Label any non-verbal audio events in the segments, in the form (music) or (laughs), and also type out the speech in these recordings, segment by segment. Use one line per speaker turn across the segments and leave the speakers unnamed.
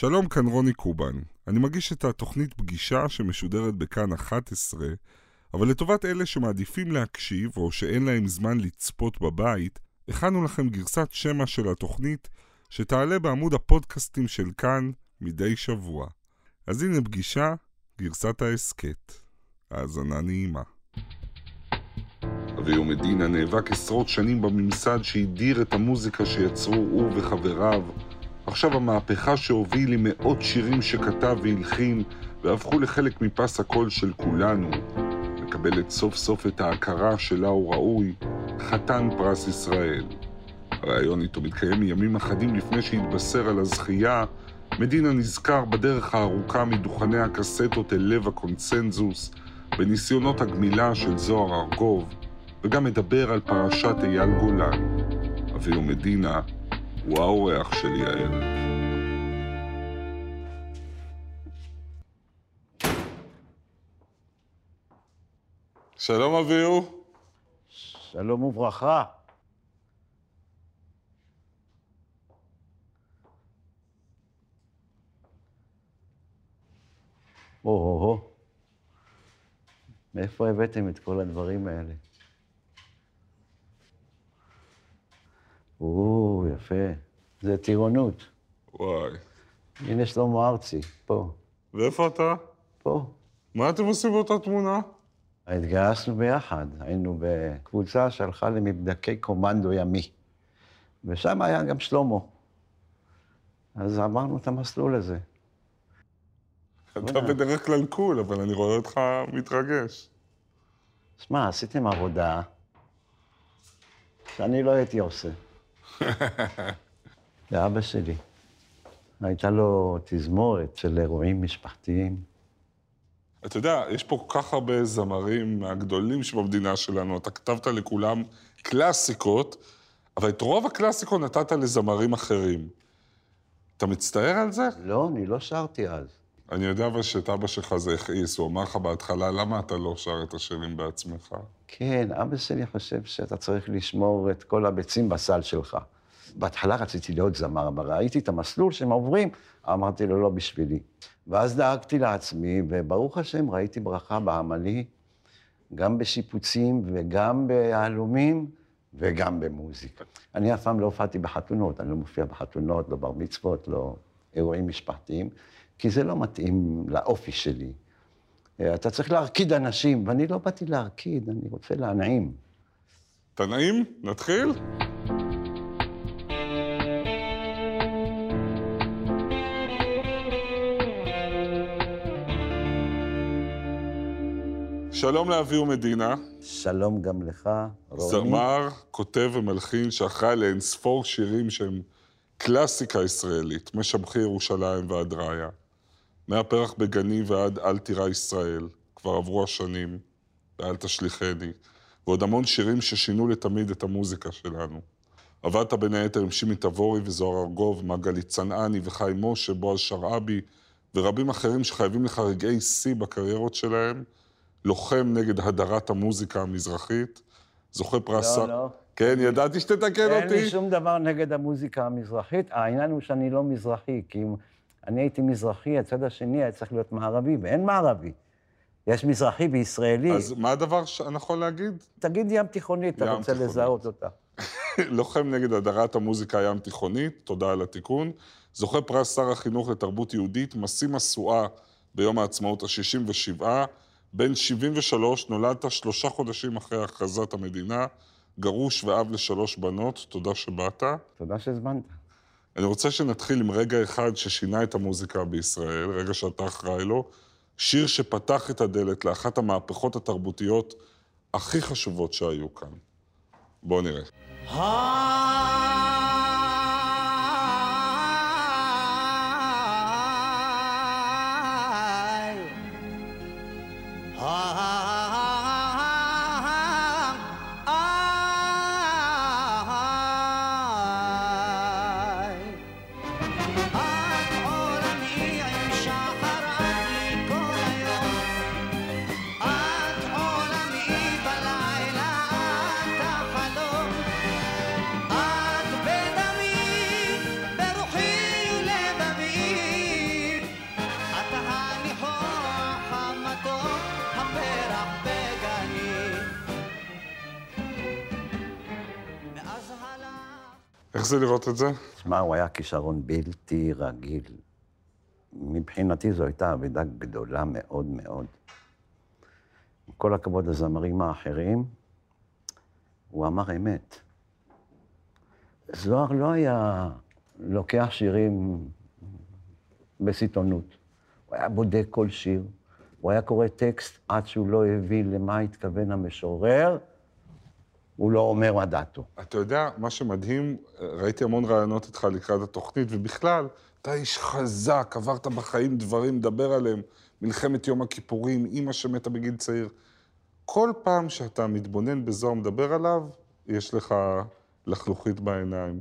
שלום, כאן רוני קובן. אני מגיש את התוכנית פגישה שמשודרת בכאן 11, אבל לטובת אלה שמעדיפים להקשיב או שאין להם זמן לצפות בבית, הכנו לכם גרסת שמע של התוכנית שתעלה בעמוד הפודקאסטים של כאן מדי שבוע. אז הנה פגישה, גרסת ההסכת. האזנה נעימה. אביהו מדינה נאבק עשרות שנים בממסד שהדיר את המוזיקה שיצרו הוא וחבריו. עכשיו המהפכה שהוביל עם מאות שירים שכתב והלחין והפכו לחלק מפס הקול של כולנו, מקבלת סוף סוף את ההכרה שלה הוא ראוי, חתן פרס ישראל. הריאיון איתו מתקיים ימים אחדים לפני שהתבשר על הזכייה, מדינה נזכר בדרך הארוכה מדוכני הקסטות אל לב הקונצנזוס, בניסיונות הגמילה של זוהר ארגוב, וגם מדבר על פרשת אייל גולן. אביהו מדינה הוא האורח שלי הערב. שלום אביהו.
שלום וברכה. או-הו-הו, מאיפה הבאתם את כל הדברים האלה? או, יפה. זה טירונות.
וואי.
הנה שלמה ארצי, פה.
ואיפה אתה?
פה.
מה אתם עושים באותה תמונה?
התגייסנו ביחד. היינו בקבוצה שהלכה למבדקי קומנדו ימי. ושם היה גם שלמה. אז עברנו את המסלול הזה.
אתה בדרך כלל קול, אבל אני רואה אותך מתרגש.
שמע, עשיתם עבודה שאני לא הייתי עושה. (laughs) לאבא שלי. הייתה לו תזמורת של אירועים משפחתיים.
אתה יודע, יש פה כל כך הרבה זמרים מהגדולים שבמדינה שלנו, אתה כתבת לכולם קלאסיקות, אבל את רוב הקלאסיקות נתת לזמרים אחרים. אתה מצטער על זה?
לא, אני לא שרתי אז.
אני יודע אבל שאת אבא שלך זה הכעיס, הוא אמר לך בהתחלה, למה אתה לא שר את השירים בעצמך?
כן, אבא שלי חושב שאתה צריך לשמור את כל הביצים בסל שלך. בהתחלה רציתי להיות זמר, אבל ראיתי את המסלול שהם עוברים, אמרתי לו, לא בשבילי. ואז דאגתי לעצמי, וברוך השם, ראיתי ברכה בעמלי, גם בשיפוצים וגם ביהלומים וגם במוזיקה. אני אף פעם לא הופעתי בחתונות, אני לא מופיע בחתונות, לא בר מצוות, לא אירועים משפחתיים, כי זה לא מתאים לאופי שלי. אתה צריך להרקיד אנשים, ואני לא באתי להרקיד, אני רוצה להנעים.
אתה נעים? נתחיל? שלום לאביהו מדינה.
שלום גם לך, רוני.
זמר, כותב ומלחין שאחראי לאינספור שירים שהם קלאסיקה ישראלית, משבחי ירושלים ועד ראיה. מהפרח בגני ועד אל תירא ישראל, כבר עברו השנים, ואל תשליכני, ועוד המון שירים ששינו לתמיד את המוזיקה שלנו. עבדת בין היתר עם שימי תבורי וזוהר ארגוב, מגלי צנעני וחיים משה, בועז שרעבי, ורבים אחרים שחייבים לך רגעי שיא בקריירות שלהם. לוחם נגד הדרת המוזיקה המזרחית, זוכה פרס...
לא, לא.
כן, ידעתי שתתקן אותי.
אין לי שום דבר נגד המוזיקה המזרחית, העניין הוא שאני לא מזרחי, כי אם אני הייתי מזרחי, הצד השני היה צריך להיות מערבי, ואין מערבי. יש מזרחי וישראלי.
אז מה הדבר הנכון להגיד?
תגיד ים תיכונית, אתה רוצה
תיכונית.
לזהות אותה. (laughs)
לוחם נגד הדרת המוזיקה הים תיכונית, תודה על התיקון. זוכה פרס שר החינוך לתרבות יהודית, משיא משואה ביום העצמאות ה-67. בן 73, נולדת שלושה חודשים אחרי הכרזת המדינה, גרוש ואב לשלוש בנות, תודה שבאת.
תודה שהזמנת.
אני רוצה שנתחיל עם רגע אחד ששינה את המוזיקה בישראל, רגע שאתה אחראי לו, שיר שפתח את הדלת לאחת המהפכות התרבותיות הכי חשובות שהיו כאן. בואו נראה. זה לראות את זה?
תשמע, הוא היה כישרון בלתי רגיל. מבחינתי זו הייתה אבדה גדולה מאוד מאוד. עם כל הכבוד לזמרים האחרים, הוא אמר אמת. זוהר לא היה לוקח שירים בסיטונות. הוא היה בודק כל שיר, הוא היה קורא טקסט עד שהוא לא הבין למה התכוון המשורר, הוא לא אומר מה דעתו.
אתה יודע, מה שמדהים, ראיתי המון רעיונות איתך לקראת התוכנית, ובכלל, אתה איש חזק, עברת בחיים דברים, מדבר עליהם. מלחמת יום הכיפורים, אימא שמתה בגיל צעיר. כל פעם שאתה מתבונן בזוהר מדבר עליו, יש לך לחלוכית בעיניים.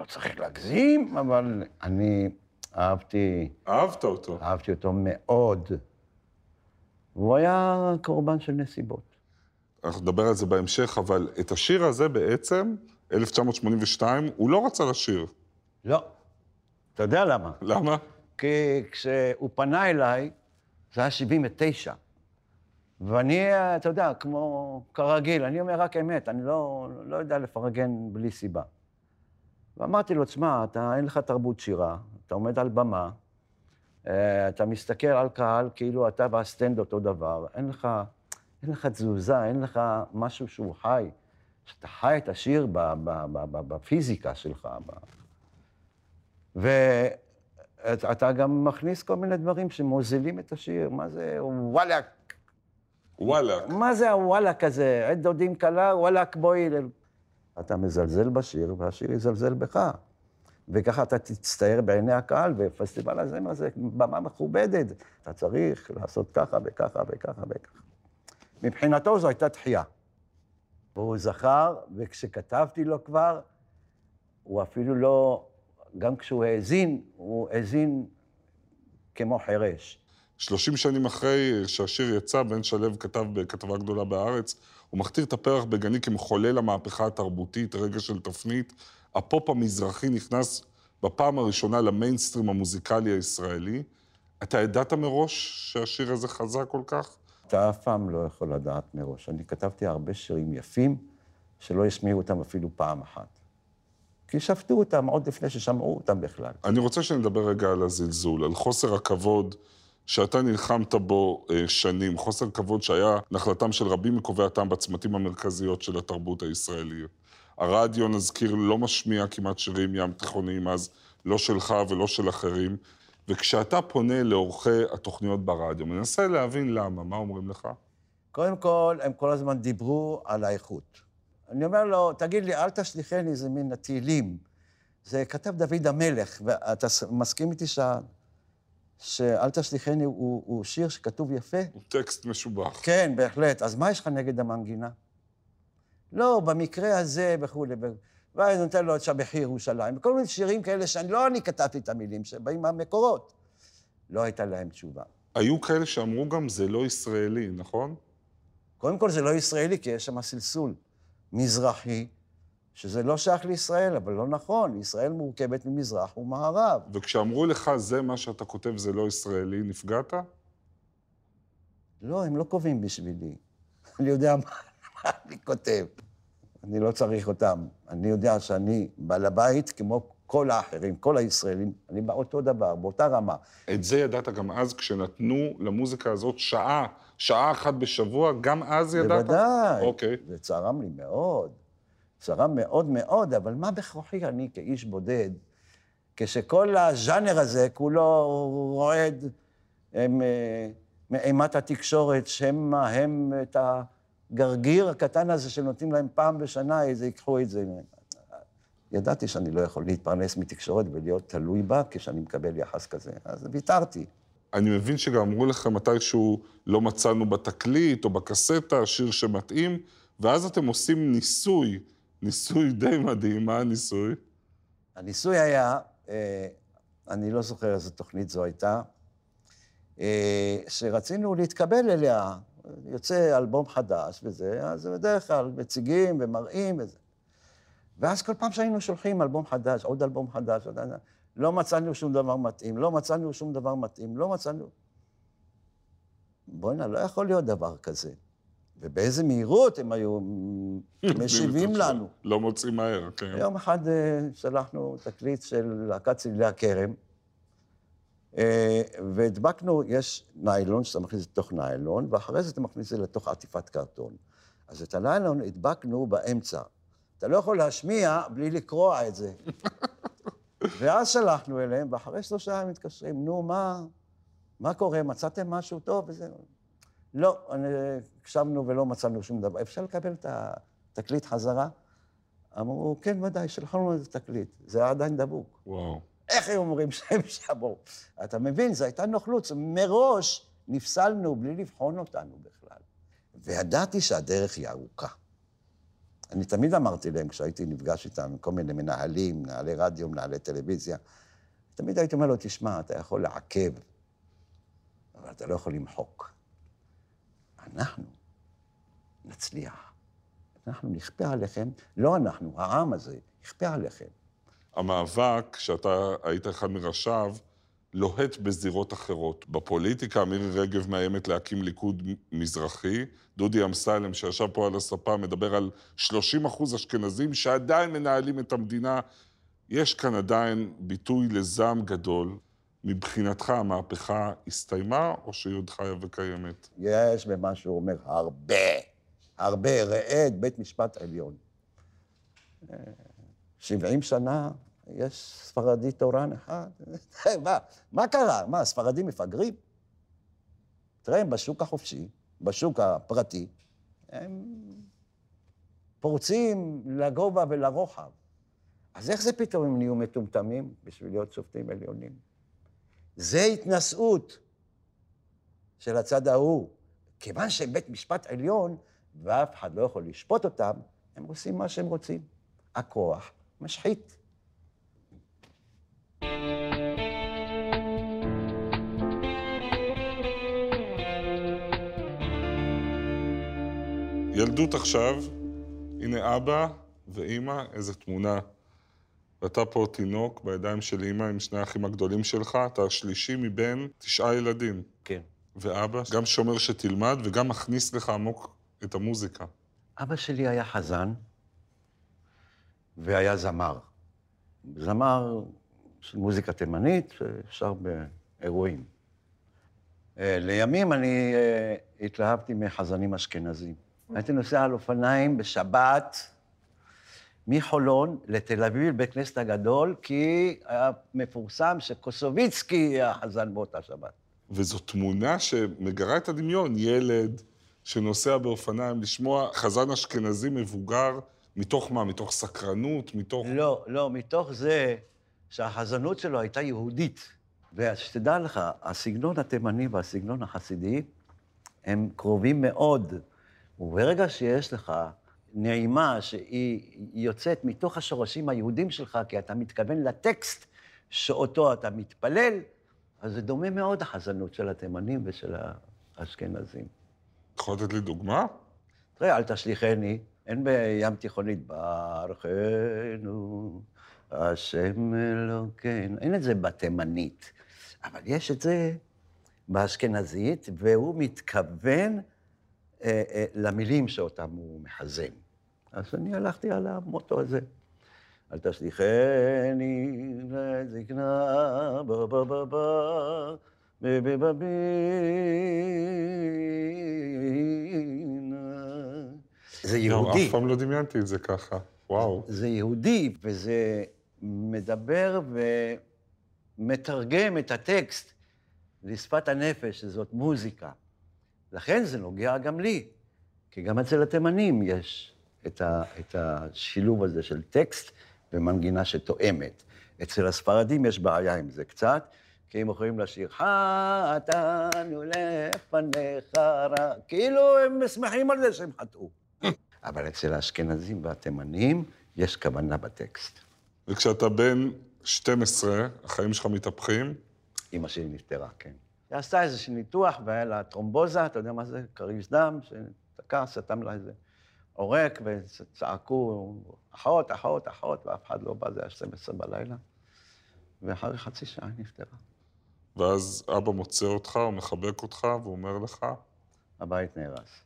לא צריך להגזים, אבל אני אהבתי,
אהבת אותו.
אהבתי אותו מאוד. והוא היה קורבן של נסיבות.
אנחנו נדבר על זה בהמשך, אבל את השיר הזה בעצם, 1982, הוא לא רצה לשיר.
לא. אתה יודע למה?
למה?
כי כשהוא פנה אליי, זה היה 79. ואני, אתה יודע, כמו כרגיל, אני אומר רק אמת, אני לא, לא יודע לפרגן בלי סיבה. ואמרתי לו, תשמע, אתה, אין לך תרבות שירה, אתה עומד על במה, אה, אתה מסתכל על קהל כאילו אתה וה stand אותו דבר, אין לך, אין לך תזוזה, אין לך משהו שהוא חי, שאתה חי את השיר בפיזיקה שלך. ב... ואתה גם מכניס כל מיני דברים שמוזילים את השיר, מה זה וואלאק?
וואלאק.
מה זה הוואלאק הזה? עת דודים כלה, וואלאק בואי. ל-" אתה מזלזל בשיר, והשיר יזלזל בך. וככה אתה תצטייר בעיני הקהל, ופסטיבל הזמר זה במה מכובדת. אתה צריך לעשות ככה וככה וככה וככה. מבחינתו זו הייתה דחייה. והוא זכר, וכשכתבתי לו כבר, הוא אפילו לא, גם כשהוא האזין, הוא האזין כמו חירש.
30 שנים אחרי שהשיר יצא, בן שלו כתב בכתבה גדולה בהארץ, הוא מכתיר את הפרח בגני כמחולל המהפכה התרבותית, רגע של תפנית. הפופ המזרחי נכנס בפעם הראשונה למיינסטרים המוזיקלי הישראלי. אתה ידעת מראש שהשיר הזה חזק כל כך?
אתה אף פעם לא יכול לדעת מראש. אני כתבתי הרבה שירים יפים, שלא השמיעו אותם אפילו פעם אחת. כי שפטו אותם עוד לפני ששמעו אותם בכלל.
אני רוצה שנדבר רגע על הזלזול, על חוסר הכבוד שאתה נלחמת בו אה, שנים, חוסר כבוד שהיה נחלתם של רבים מקובעי הטעם בצמתים המרכזיות של התרבות הישראלית. הרדיו, נזכיר, לא משמיע כמעט שירים ים תיכוניים אז, לא שלך ולא של אחרים. וכשאתה פונה לעורכי התוכניות ברדיו, מנסה להבין למה, מה אומרים לך?
קודם כל, הם כל הזמן דיברו על האיכות. אני אומר לו, תגיד לי, אל תשליכני, זה מן התהילים. זה כתב דוד המלך, ואתה מסכים איתי שה... שאל תשליכני הוא, הוא שיר שכתוב יפה?
הוא טקסט משובח.
כן, בהחלט. אז מה יש לך נגד המנגינה? לא, במקרה הזה וכולי. ואז נותן לו את שבחי ירושלים. וכל מיני שירים כאלה שאני, לא אני כתבתי את המילים, שבאים מהמקורות. לא הייתה להם תשובה.
היו כאלה שאמרו גם, זה לא ישראלי, נכון?
קודם כל, זה לא ישראלי, כי יש שם סלסול מזרחי, שזה לא שייך לישראל, אבל לא נכון. ישראל מורכבת ממזרח ומערב.
וכשאמרו לך, זה מה שאתה כותב, זה לא ישראלי, נפגעת?
לא, הם לא קובעים בשבילי. (laughs) אני יודע מה, מה אני כותב. אני לא צריך אותם. אני יודע שאני בעל הבית כמו כל האחרים, כל הישראלים. אני באותו דבר, באותה רמה.
את זה ידעת גם אז, כשנתנו למוזיקה הזאת שעה, שעה אחת בשבוע, גם אז ידעת?
בוודאי.
אוקיי.
זה צרם לי מאוד. צרם מאוד מאוד, אבל מה בכוחי אני כאיש בודד, כשכל הז'אנר הזה כולו רועד אה, מאימת התקשורת, שמא הם את הגרגיר הקטן הזה שנותנים להם פעם בשנה, איזה ייקחו את זה. ידעתי שאני לא יכול להתפרנס מתקשורת ולהיות תלוי בה כשאני מקבל יחס כזה, אז ויתרתי.
אני מבין שגם אמרו לך מתישהו לא מצאנו בתקליט או בקסטה שיר שמתאים, ואז אתם עושים ניסוי, ניסוי די מדהים, מה הניסוי?
הניסוי היה, אה, אני לא זוכר איזו תוכנית זו הייתה, אה, שרצינו להתקבל אליה. יוצא אלבום חדש וזה, אז בדרך כלל מציגים ומראים וזה. ואז כל פעם שהיינו שולחים אלבום חדש, עוד אלבום חדש, עוד... לא מצאנו שום דבר מתאים, לא מצאנו שום דבר מתאים, לא מצאנו... בוא'נה, לא יכול להיות דבר כזה. ובאיזה מהירות הם היו (laughs) משיבים לנו.
לא מוצאים מהר, כן.
יום אחד אה, שלחנו תקליט של להקת צלילי הכרם, והדבקנו, יש ניילון שאתה מכניס לתוך ניילון, ואחרי זה אתה מכניס את זה לתוך עטיפת קרטון. אז את הניילון הדבקנו באמצע. אתה לא יכול להשמיע בלי לקרוע את זה. (laughs) ואז שלחנו אליהם, ואחרי שלושה ימים מתקשרים, נו, מה, מה קורה? מצאתם משהו טוב? וזה... לא, הקשבנו ולא מצאנו שום דבר. אפשר לקבל את התקליט חזרה? אמרו, כן, ודאי, שלחנו לנו איזה תקליט. זה היה עדיין דבוק.
וואו.
איך הם אומרים שהם שבו? אתה מבין, זו הייתה נוכלות. מראש נפסלנו בלי לבחון אותנו בכלל. וידעתי שהדרך היא ארוכה. אני תמיד אמרתי להם, כשהייתי נפגש איתם, כל מיני מנהלים, מנהלי רדיו, מנהלי טלוויזיה, תמיד הייתי אומר לו, תשמע, אתה יכול לעכב, אבל אתה לא יכול למחוק. אנחנו נצליח. אנחנו נכפה עליכם, לא אנחנו, העם הזה, נכפה עליכם.
המאבק, שאתה היית אחד מראשיו, לוהט בזירות אחרות. בפוליטיקה, מירי רגב מאיימת להקים ליכוד מזרחי. דודי אמסלם, שישב פה על הספה, מדבר על 30 אחוז אשכנזים שעדיין מנהלים את המדינה. יש כאן עדיין ביטוי לזעם גדול. מבחינתך המהפכה הסתיימה, או שהיא עוד חיה וקיימת?
יש במה שהוא אומר הרבה, הרבה. ראה את בית משפט עליון. 70 שנה יש ספרדי תורן אחד. (laughs) מה, מה קרה? מה, הספרדים מפגרים? תראה, הם בשוק החופשי, בשוק הפרטי, הם פורצים לגובה ולרוחב. אז איך זה פתאום הם נהיו מטומטמים בשביל להיות שופטים עליונים? זה התנשאות של הצד ההוא. כיוון שהם בית משפט עליון, ואף אחד לא יכול לשפוט אותם, הם עושים מה שהם רוצים. הכוח משחית.
ילדות עכשיו, הנה אבא ואימא, איזה תמונה. ואתה פה תינוק בידיים של אימא עם שני האחים הגדולים שלך, אתה השלישי מבין תשעה ילדים.
כן.
ואבא, גם שומר שתלמד וגם מכניס לך עמוק את המוזיקה.
אבא שלי היה חזן והיה זמר. זמר של מוזיקה תימנית, שר באירועים. אה, לימים אני אה, התלהבתי מחזנים אשכנזים. הייתי נוסע על אופניים בשבת מחולון לתל אביב, לבית כנסת הגדול, כי היה מפורסם שקוסוביצקי יהיה החזן באותה שבת.
וזו תמונה שמגרה את הדמיון, ילד שנוסע באופניים, לשמוע חזן אשכנזי מבוגר, מתוך מה? מתוך סקרנות? מתוך...
לא, לא, מתוך זה שהחזנות שלו הייתה יהודית. ושתדע לך, הסגנון התימני והסגנון החסידי הם קרובים מאוד. וברגע שיש לך נעימה שהיא יוצאת מתוך השורשים היהודים שלך, כי אתה מתכוון לטקסט שאותו אתה מתפלל, אז זה דומה מאוד החזנות של התימנים ושל האשכנזים.
יכול לתת לי דוגמה?
תראה, אל תשליכני, אין בים תיכונית, ברכנו, השם אלוקינו, אין את זה בתימנית, אבל יש את זה באשכנזית, והוא מתכוון אה, אה, למילים שאותם הוא מחזן. אז אני הלכתי על המוטו הזה. אל תשליכני לזקנה, בה בה בה בה, בבבינה. זה יהודי.
אף פעם לא דמיינתי את זה ככה, וואו.
זה יהודי, וזה מדבר ומתרגם את הטקסט לשפת הנפש, שזאת מוזיקה. לכן זה נוגע גם לי, כי גם אצל התימנים יש את, ה, את השילוב הזה של טקסט ומנגינה שתואמת. אצל הספרדים יש בעיה עם זה קצת, כי הם יכולים לשיר, חטאנו לפניך כאילו הם שמחים על זה שהם חטאו. אבל אצל האשכנזים והתימנים יש כוונה בטקסט.
וכשאתה בן 12, החיים שלך מתהפכים?
אמא שלי נפטרה, כן. היא עשתה איזשהו ניתוח והיה לה טרומבוזה, אתה יודע מה זה? כריש דם, שתקע, סתם לה איזה עורק, וצעקו, אחות, אחות, אחות, ואף אחד לא בא, זה היה 12 בלילה. ואחרי חצי שעה היא נפטרה.
ואז אבא מוצא אותך, הוא מחבק אותך, והוא אומר לך?
הבית נהרס.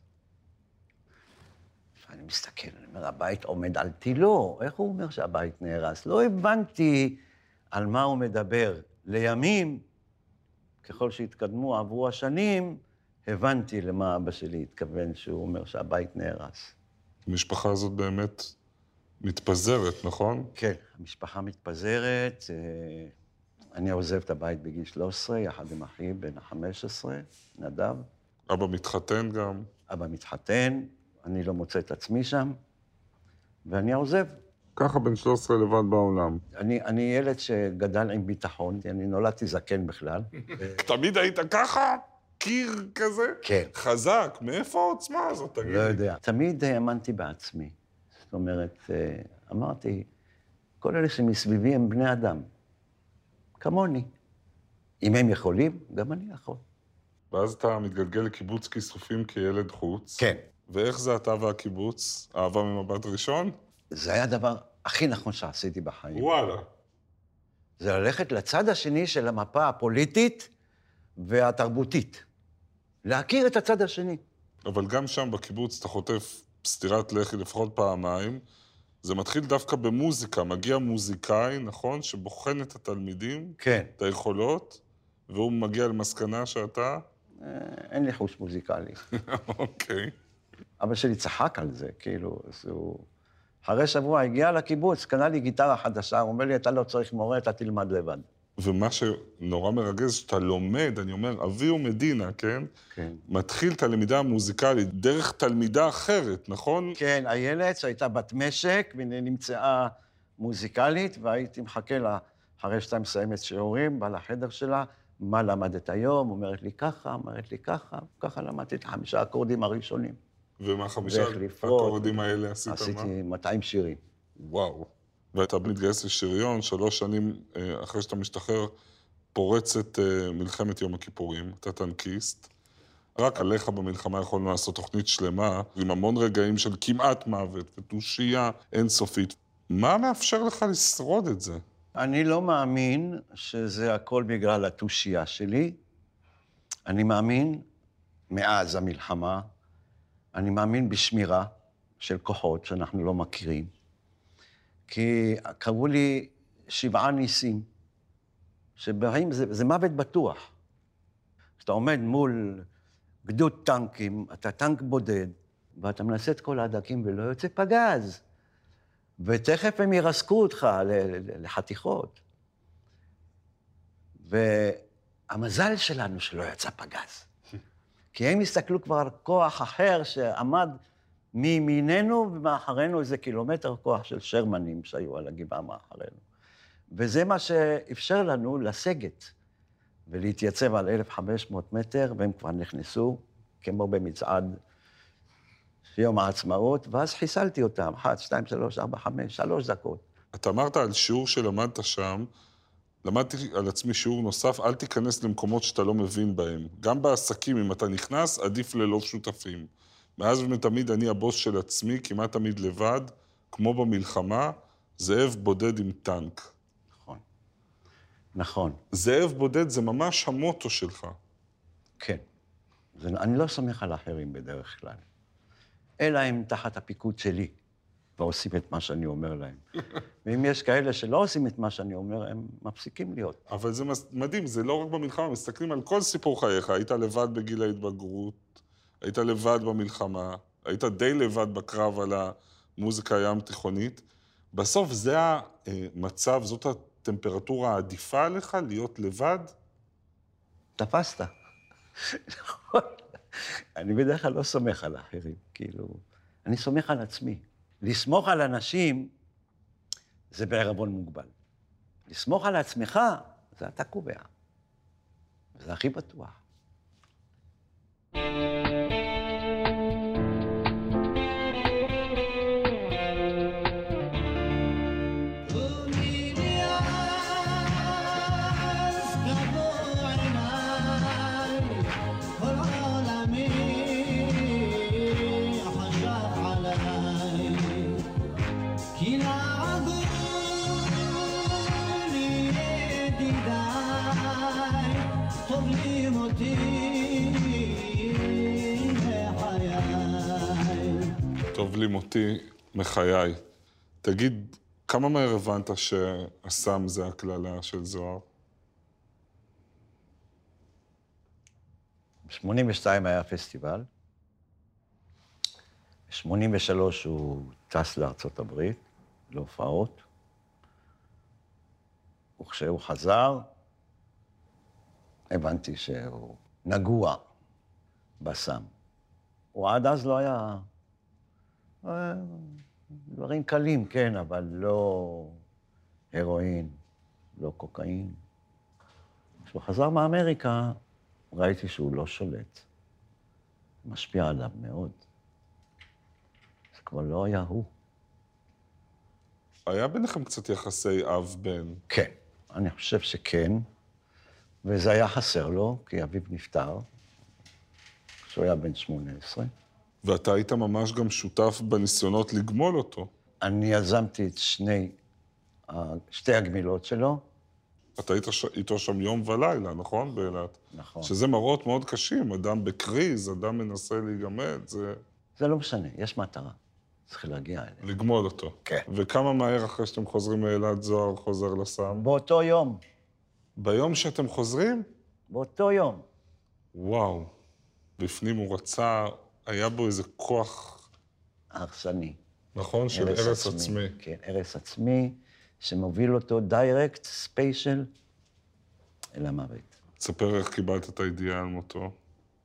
אני מסתכל, אני אומר, הבית עומד על תילו, איך הוא אומר שהבית נהרס? לא הבנתי על מה הוא מדבר. לימים, ככל שהתקדמו, עברו השנים, הבנתי למה אבא שלי התכוון שהוא אומר שהבית נהרס.
המשפחה הזאת באמת מתפזרת, נכון?
כן, המשפחה מתפזרת. אה, אני עוזב את הבית בגיל 13, יחד עם אחי בן ה-15, נדב.
אבא מתחתן גם.
אבא מתחתן, אני לא מוצא את עצמי שם, ואני עוזב.
ככה בן 13 לבד בעולם.
אני, אני ילד שגדל עם ביטחון, אני נולדתי זקן בכלל. (laughs)
תמיד היית ככה? קיר כזה?
כן.
חזק. מאיפה העוצמה הזאת, תגיד?
לא יודע. תמיד האמנתי בעצמי. זאת אומרת, אה, אמרתי, כל אלה שמסביבי הם בני אדם, כמוני. אם הם יכולים, גם אני יכול.
ואז אתה מתגלגל לקיבוץ כיסופים כילד חוץ.
כן.
ואיך זה אתה והקיבוץ? אהבה ממבט ראשון?
זה היה הדבר הכי נכון שעשיתי בחיים.
וואלה.
זה ללכת לצד השני של המפה הפוליטית והתרבותית. להכיר את הצד השני.
אבל גם שם בקיבוץ אתה חוטף סטירת לחי לפחות פעמיים. זה מתחיל דווקא במוזיקה. מגיע מוזיקאי, נכון? שבוחן את התלמידים,
כן.
את היכולות, והוא מגיע למסקנה שאתה...
אה, אין לי חוש מוזיקלי. (laughs)
אוקיי.
אבא שלי צחק על זה, כאילו, אז הוא... אחרי שבוע הגיע לקיבוץ, קנה לי גיטרה חדשה, הוא אומר לי, אתה לא צריך מורה, אתה תלמד לבד.
ומה שנורא מרגז, שאתה לומד, אני אומר, אבי הוא מדינה, כן?
כן.
מתחיל את הלמידה המוזיקלית דרך תלמידה אחרת, נכון?
כן, איילת, שהייתה בת משק, ונמצאה מוזיקלית, והייתי מחכה לה, אחרי שאתה מסיימת שיעורים, בא לחדר שלה, מה למדת היום? אומרת לי ככה, אומרת לי ככה, ככה למדתי את חמישה אקורדים הראשונים.
ומה חמישה
ואיך לפרוט.
האקורדים האלה עשית מה?
עשיתי 200 שירים.
וואו. ואתה מתגייס לשריון, שלוש שנים אה, אחרי שאתה משתחרר, פורצת אה, מלחמת יום הכיפורים, אתה טנקיסט. רק עליך במלחמה יכולנו לעשות תוכנית שלמה, עם המון רגעים של כמעט מוות ותושייה אינסופית. מה מאפשר לך לשרוד את זה?
אני לא מאמין שזה הכל בגלל התושייה שלי. אני מאמין, מאז המלחמה, אני מאמין בשמירה של כוחות שאנחנו לא מכירים. כי קראו לי שבעה ניסים, שבהם זה, זה מוות בטוח. כשאתה עומד מול גדוד טנקים, אתה טנק בודד, ואתה מנסה את כל ההדקים ולא יוצא פגז. ותכף הם ירסקו אותך לחתיכות. והמזל שלנו שלא יצא פגז. כי הם הסתכלו כבר על כוח אחר שעמד מימיננו ומאחרינו איזה קילומטר כוח של שרמנים שהיו על הגבעה מאחרינו. וזה מה שאפשר לנו לסגת ולהתייצב על 1,500 מטר, והם כבר נכנסו, כמו במצעד יום העצמאות, ואז חיסלתי אותם, אחת, שתיים, שלוש, ארבע, חמש, שלוש דקות.
אתה אמרת על שיעור שלמדת שם, למדתי על עצמי שיעור נוסף, אל תיכנס למקומות שאתה לא מבין בהם. גם בעסקים, אם אתה נכנס, עדיף ללא שותפים. מאז ומתמיד אני הבוס של עצמי, כמעט תמיד לבד, כמו במלחמה, זאב בודד עם טנק.
נכון. נכון,
זאב בודד זה ממש המוטו שלך.
כן. זה, אני לא סומך על אחרים בדרך כלל, אלא הם תחת הפיקוד שלי, ועושים את מה שאני אומר להם. (laughs) ואם יש כאלה שלא עושים את מה שאני אומר, הם מפסיקים להיות.
אבל זה מדהים, זה לא רק במלחמה, מסתכלים על כל סיפור חייך. היית לבד בגיל ההתבגרות, היית לבד במלחמה, היית די לבד בקרב על המוזיקה הים תיכונית. בסוף זה המצב, זאת הטמפרטורה העדיפה עליך, להיות לבד?
תפסת. נכון. (laughs) אני בדרך כלל לא סומך על האחרים, כאילו, אני סומך על עצמי. לסמוך על אנשים זה בערבון מוגבל. לסמוך על עצמך, זה אתה קובע. זה הכי בטוח.
הבלים אותי מחיי. תגיד, כמה מהר הבנת שהסם זה הקללה של זוהר?
ב-82 היה פסטיבל, ב-83 הוא טס לארצות הברית להופעות, וכשהוא חזר, הבנתי שהוא נגוע בסם. הוא עד אז לא היה... אה, דברים קלים, כן, אבל לא הרואין, לא קוקאין. כשהוא חזר מאמריקה, ראיתי שהוא לא שולט. משפיע עליו מאוד. זה כבר לא היה הוא.
היה ביניכם קצת יחסי אב-בן.
כן, אני חושב שכן, וזה היה חסר לו, כי אביו נפטר, כשהוא היה בן 18.
ואתה היית ממש גם שותף בניסיונות לגמול אותו.
אני יזמתי את שני, שתי הגמילות שלו.
אתה היית ש... איתו שם יום ולילה, נכון? באילת.
נכון.
שזה מראות מאוד קשים, אדם בקריז, אדם מנסה להיגמל, זה...
זה לא משנה, יש מטרה. צריך להגיע אליה.
לגמול אותו.
כן.
וכמה מהר אחרי שאתם חוזרים מאילת, זוהר חוזר לסם?
באותו יום.
ביום שאתם חוזרים?
באותו יום.
וואו. בפנים הוא רצה, היה בו איזה כוח...
הרסני.
נכון? של הרס עצמי. עצמי.
כן, הרס עצמי, שמוביל אותו direct, special, אל המוות.
תספר איך קיבלת את הידיעה על מותו.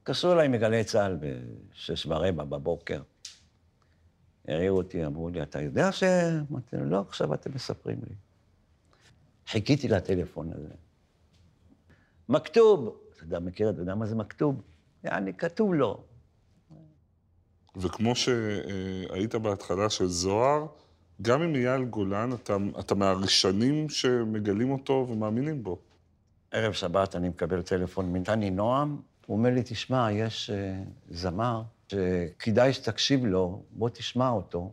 קשרו אליי מגלי צה"ל בשש ורבע בבוקר. העירו אותי, אמרו לי, אתה יודע ש... אמרתי לו, לא, עכשיו אתם מספרים לי. חיכיתי לטלפון הזה. מכתוב, אתה יודע, מכיר, אתה יודע מה זה מכתוב? יעני, כתוב לו.
וכמו שהיית בהתחלה של זוהר, גם עם אייל גולן, אתה, אתה מהראשונים שמגלים אותו ומאמינים בו.
ערב שבת אני מקבל טלפון מדני נועם, הוא אומר לי, תשמע, יש uh, זמר שכדאי שתקשיב לו, בוא תשמע אותו.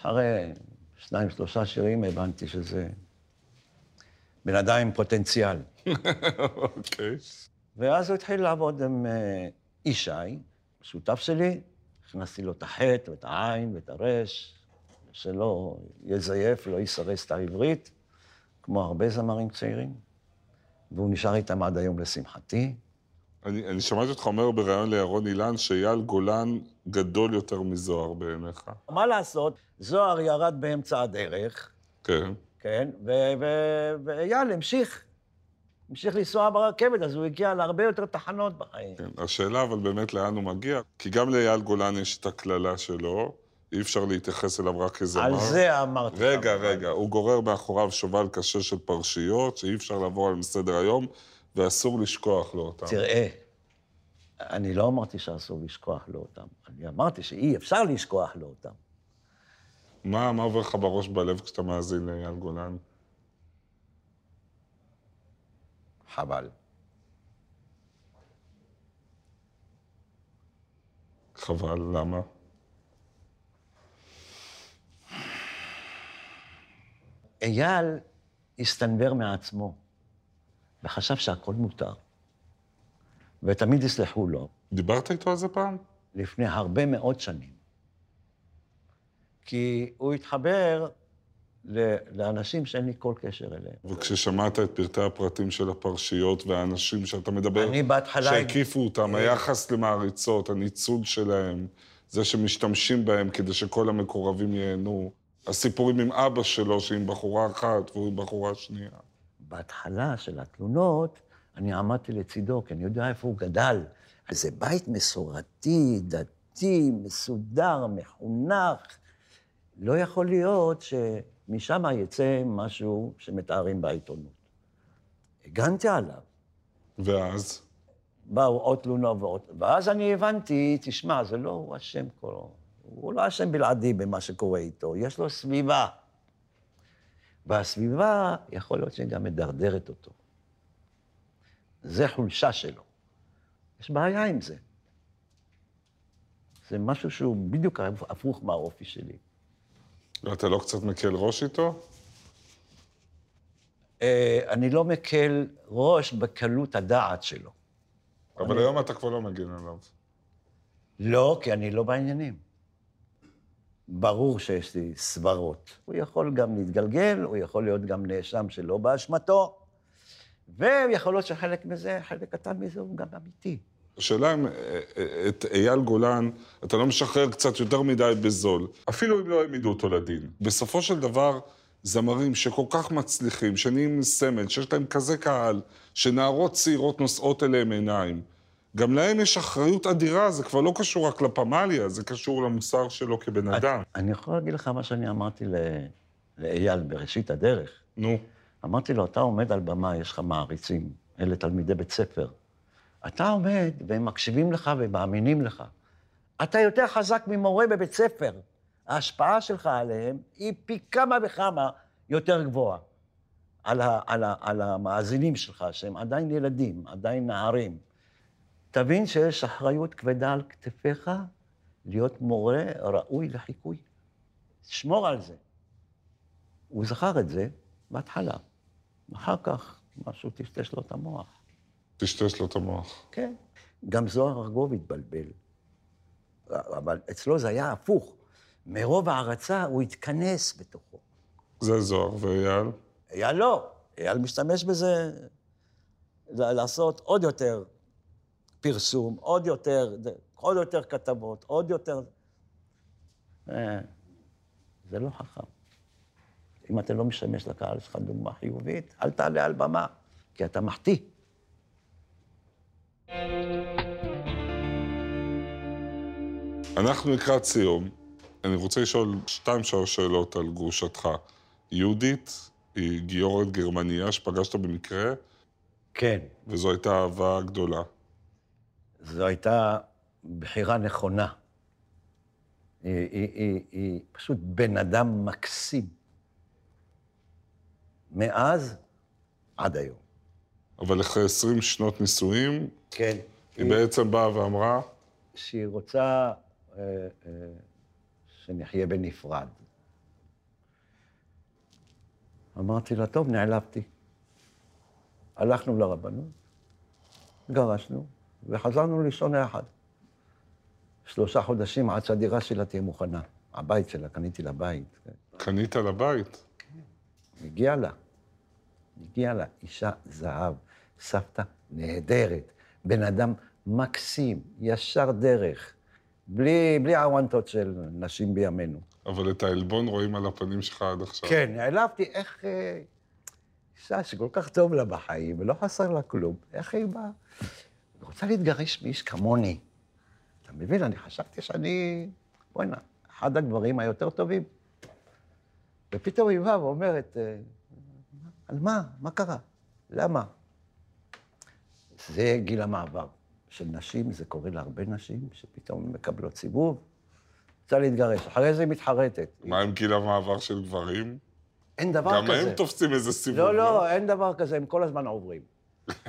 אחרי שניים, שלושה שירים הבנתי שזה בן אדם עם פוטנציאל. (laughs)
אוקיי. okay.
ואז הוא התחיל לעבוד עם uh, ישי, שותף שלי, הכנסתי לו את החטא ואת העין ואת הרש, שלא יזייף, לא יסרס את העברית, כמו הרבה זמרים צעירים, והוא נשאר איתם עד היום לשמחתי.
אני, אני שמעתי אותך אומר בריאיון לירון אילן שאייל גולן גדול יותר מזוהר בעיניך.
מה לעשות, זוהר ירד באמצע הדרך.
כן.
כן, ואייל המשיך. המשיך לנסוע ברכבת, אז הוא הגיע להרבה יותר תחנות בחיים.
כן, השאלה אבל באמת לאן הוא מגיע, כי גם לאייל גולן יש את הקללה שלו, אי אפשר להתייחס אליו רק כזמר.
על זה אמרתי.
רגע, רגע, הוא גורר מאחוריו שובל קשה של פרשיות, שאי אפשר לעבור עליהם לסדר היום, ואסור לשכוח לו אותם.
תראה, אני לא אמרתי שאסור לשכוח לו אותם, אני אמרתי שאי אפשר לשכוח לו אותם.
מה, מה עובר לך בראש בלב כשאתה מאזין לאייל גולן?
חבל.
חבל, למה?
אייל הסתנוור מעצמו, וחשב שהכל מותר. ותמיד יסלחו לו.
דיברת איתו על זה פעם?
לפני הרבה מאוד שנים. כי הוא התחבר לאנשים שאין לי כל קשר אליהם.
וכששמעת את פרטי הפרטים של הפרשיות והאנשים שאתה מדבר,
אני בהתחלה...
שהקיפו אותם, היחס למעריצות, הניצול שלהם, זה שמשתמשים בהם כדי שכל המקורבים ייהנו, הסיפורים עם אבא שלו, שעם בחורה אחת והוא עם בחורה שנייה.
בהתחלה של התלונות, אני עמדתי לצידו, כי אני יודע איפה הוא גדל. זה בית מסורתי, דתי, מסודר, מחונך. לא יכול להיות ש... משם יצא משהו שמתארים בעיתונות. הגנתי עליו.
ואז?
באו עוד תלונות ועוד... ואז אני הבנתי, תשמע, זה לא הוא אשם כולו. הוא לא אשם בלעדי במה שקורה איתו, יש לו סביבה. והסביבה, יכול להיות שהיא גם מדרדרת אותו. זה חולשה שלו. יש בעיה עם זה. זה משהו שהוא בדיוק הפוך מהאופי שלי.
ואתה לא קצת מקל ראש איתו?
אה, אני לא מקל ראש בקלות הדעת שלו.
אבל היום אתה כבר לא מגן עליו.
לא, כי אני לא בעניינים. ברור שיש לי סברות. הוא יכול גם להתגלגל, הוא יכול להיות גם נאשם שלא באשמתו, ויכול להיות שחלק מזה, חלק קטן מזה הוא גם אמיתי.
השאלה אם אה, אה, את אייל גולן, אתה לא משחרר קצת יותר מדי בזול, אפילו אם לא העמידו אותו לדין. בסופו של דבר, זמרים שכל כך מצליחים, שנהיים סמל, שיש להם כזה קהל, שנערות צעירות נושאות אליהם עיניים, גם להם יש אחריות אדירה, זה כבר לא קשור רק לפמליה, זה קשור למוסר שלו כבן אדם.
אני יכול להגיד לך מה שאני אמרתי לאייל בראשית הדרך.
נו.
אמרתי לו, אתה עומד על במה, יש לך מעריצים, אלה תלמידי בית ספר. אתה עומד והם מקשיבים לך ומאמינים לך. אתה יותר חזק ממורה בבית ספר. ההשפעה שלך עליהם היא פי כמה וכמה יותר גבוהה. על, ה, על, ה, על המאזינים שלך, שהם עדיין ילדים, עדיין נערים. תבין שיש אחריות כבדה על כתפיך להיות מורה ראוי לחיקוי. שמור על זה. הוא זכר את זה בהתחלה. אחר כך משהו טשטש לו את המוח.
טשטש לו את המוח.
כן. גם זוהר ארגוב התבלבל. אבל אצלו זה היה הפוך. מרוב הערצה הוא התכנס בתוכו.
זה זוהר, ואייל?
אייל לא. אייל משתמש בזה לעשות עוד יותר פרסום, עוד יותר, עוד יותר כתבות, עוד יותר... אה, זה לא חכם. אם אתה לא משמש לקהל שלך דוגמה חיובית, אל תעלה על במה, כי אתה מחטיא.
אנחנו לקראת סיום. אני רוצה לשאול שתיים, שלוש שאלות על גרושתך. יהודית היא גיורת גרמניה שפגשת במקרה?
כן.
וזו הייתה אהבה גדולה.
זו הייתה בחירה נכונה. היא, היא, היא, היא פשוט בן אדם מקסים. מאז עד היום.
אבל אחרי 20 שנות נישואים,
כן.
היא, היא בעצם באה ואמרה...
שהיא רוצה שנחיה בנפרד. אמרתי לה, טוב, נעלבתי. הלכנו לרבנות, גרשנו, וחזרנו לישון יחד. שלושה חודשים עד שהדירה שלה תהיה מוכנה. הבית שלה, קניתי לה בית.
קנית לה בית?
כן. הגיע לה. הגיע לה אישה זהב, סבתא נהדרת, בן אדם מקסים, ישר דרך, בלי, בלי עוונטות של נשים בימינו.
אבל את העלבון רואים על הפנים שלך עד עכשיו.
כן, נעלבתי איך... אה, אישה שכל כך טוב לה בחיים, ולא חסר לה כלום, איך היא באה? היא רוצה להתגרש מאיש כמוני. אתה מבין? אני חשבתי שאני... בוא'נה, אחד הגברים היותר טובים. ופתאום היא באה ואומרת, אה, על מה? מה קרה? למה? זה גיל המעבר של נשים, זה קורה להרבה נשים, שפתאום מקבלות סיבוב, רוצה להתגרש, אחרי זה היא מתחרטת.
מה עם גיל המעבר של גברים?
אין דבר
גם
כזה.
גם הם תופסים איזה סיבוב,
לא? לא, לא, אין דבר כזה, הם כל הזמן עוברים.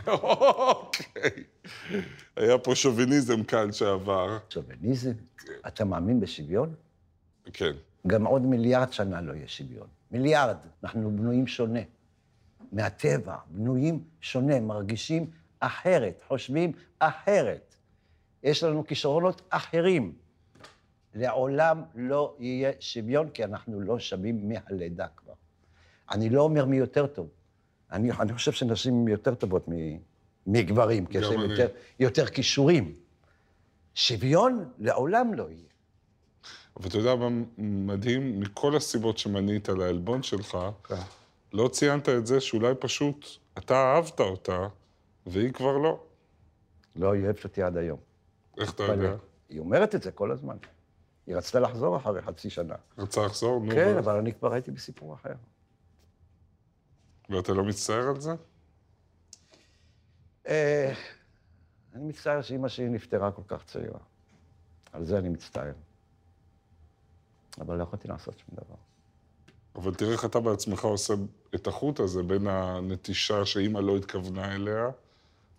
אוקיי. היה פה שוביניזם כאן שעבר.
שוביניזם? אתה מאמין בשוויון?
כן.
גם עוד מיליארד שנה לא יהיה שוויון. מיליארד. אנחנו בנויים שונה. מהטבע, בנויים שונה, מרגישים אחרת, חושבים אחרת. יש לנו כישרונות אחרים. לעולם לא יהיה שוויון, כי אנחנו לא שווים מהלידה כבר. אני לא אומר מי יותר טוב. אני, אני חושב שנשים יותר טובות מגברים, כי יש להם יותר, יותר כישורים. שוויון לעולם לא יהיה.
אבל אתה יודע מה מדהים? מכל הסיבות שמנית על העלבון שלך, כן. לא ציינת את זה שאולי פשוט אתה אהבת אותה, והיא כבר לא.
לא, היא אוהבת אותי עד היום.
איך אתה יודע?
היא אומרת את זה כל הזמן. היא רצתה לחזור אחרי חצי שנה.
רצתה לחזור? נו.
כן, אבל אני כבר הייתי בסיפור אחר.
ואתה לא מצטער על זה?
אה, אני מצטער שאימא שלי נפטרה כל כך צעירה. על זה אני מצטער. אבל לא יכולתי לעשות שום דבר.
אבל תראה איך אתה בעצמך עושה את החוט הזה בין הנטישה שאימא לא התכוונה אליה,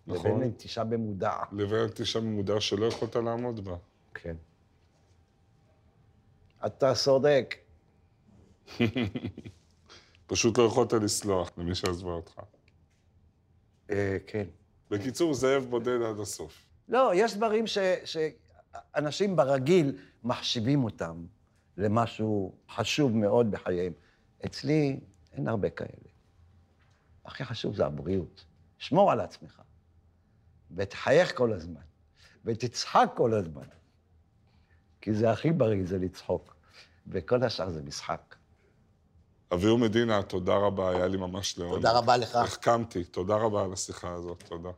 נכון? לבין נטישה במודע.
לבין נטישה במודע שלא יכולת לעמוד בה.
כן. אתה צודק. (laughs)
פשוט לא יכולת לסלוח למי שעזבה אותך.
אה, כן.
בקיצור, זאב בודד עד הסוף.
לא, יש דברים שאנשים ברגיל מחשיבים אותם. למשהו חשוב מאוד בחייהם. אצלי אין הרבה כאלה. הכי חשוב זה הבריאות. שמור על עצמך, ותחייך כל הזמן, ותצחק כל הזמן. כי זה הכי בריא, זה לצחוק. וכל השאר זה משחק.
אביהו מדינה, תודה רבה, היה לי ממש לעונג.
תודה רבה לך.
החכמתי, תודה רבה על השיחה הזאת, תודה.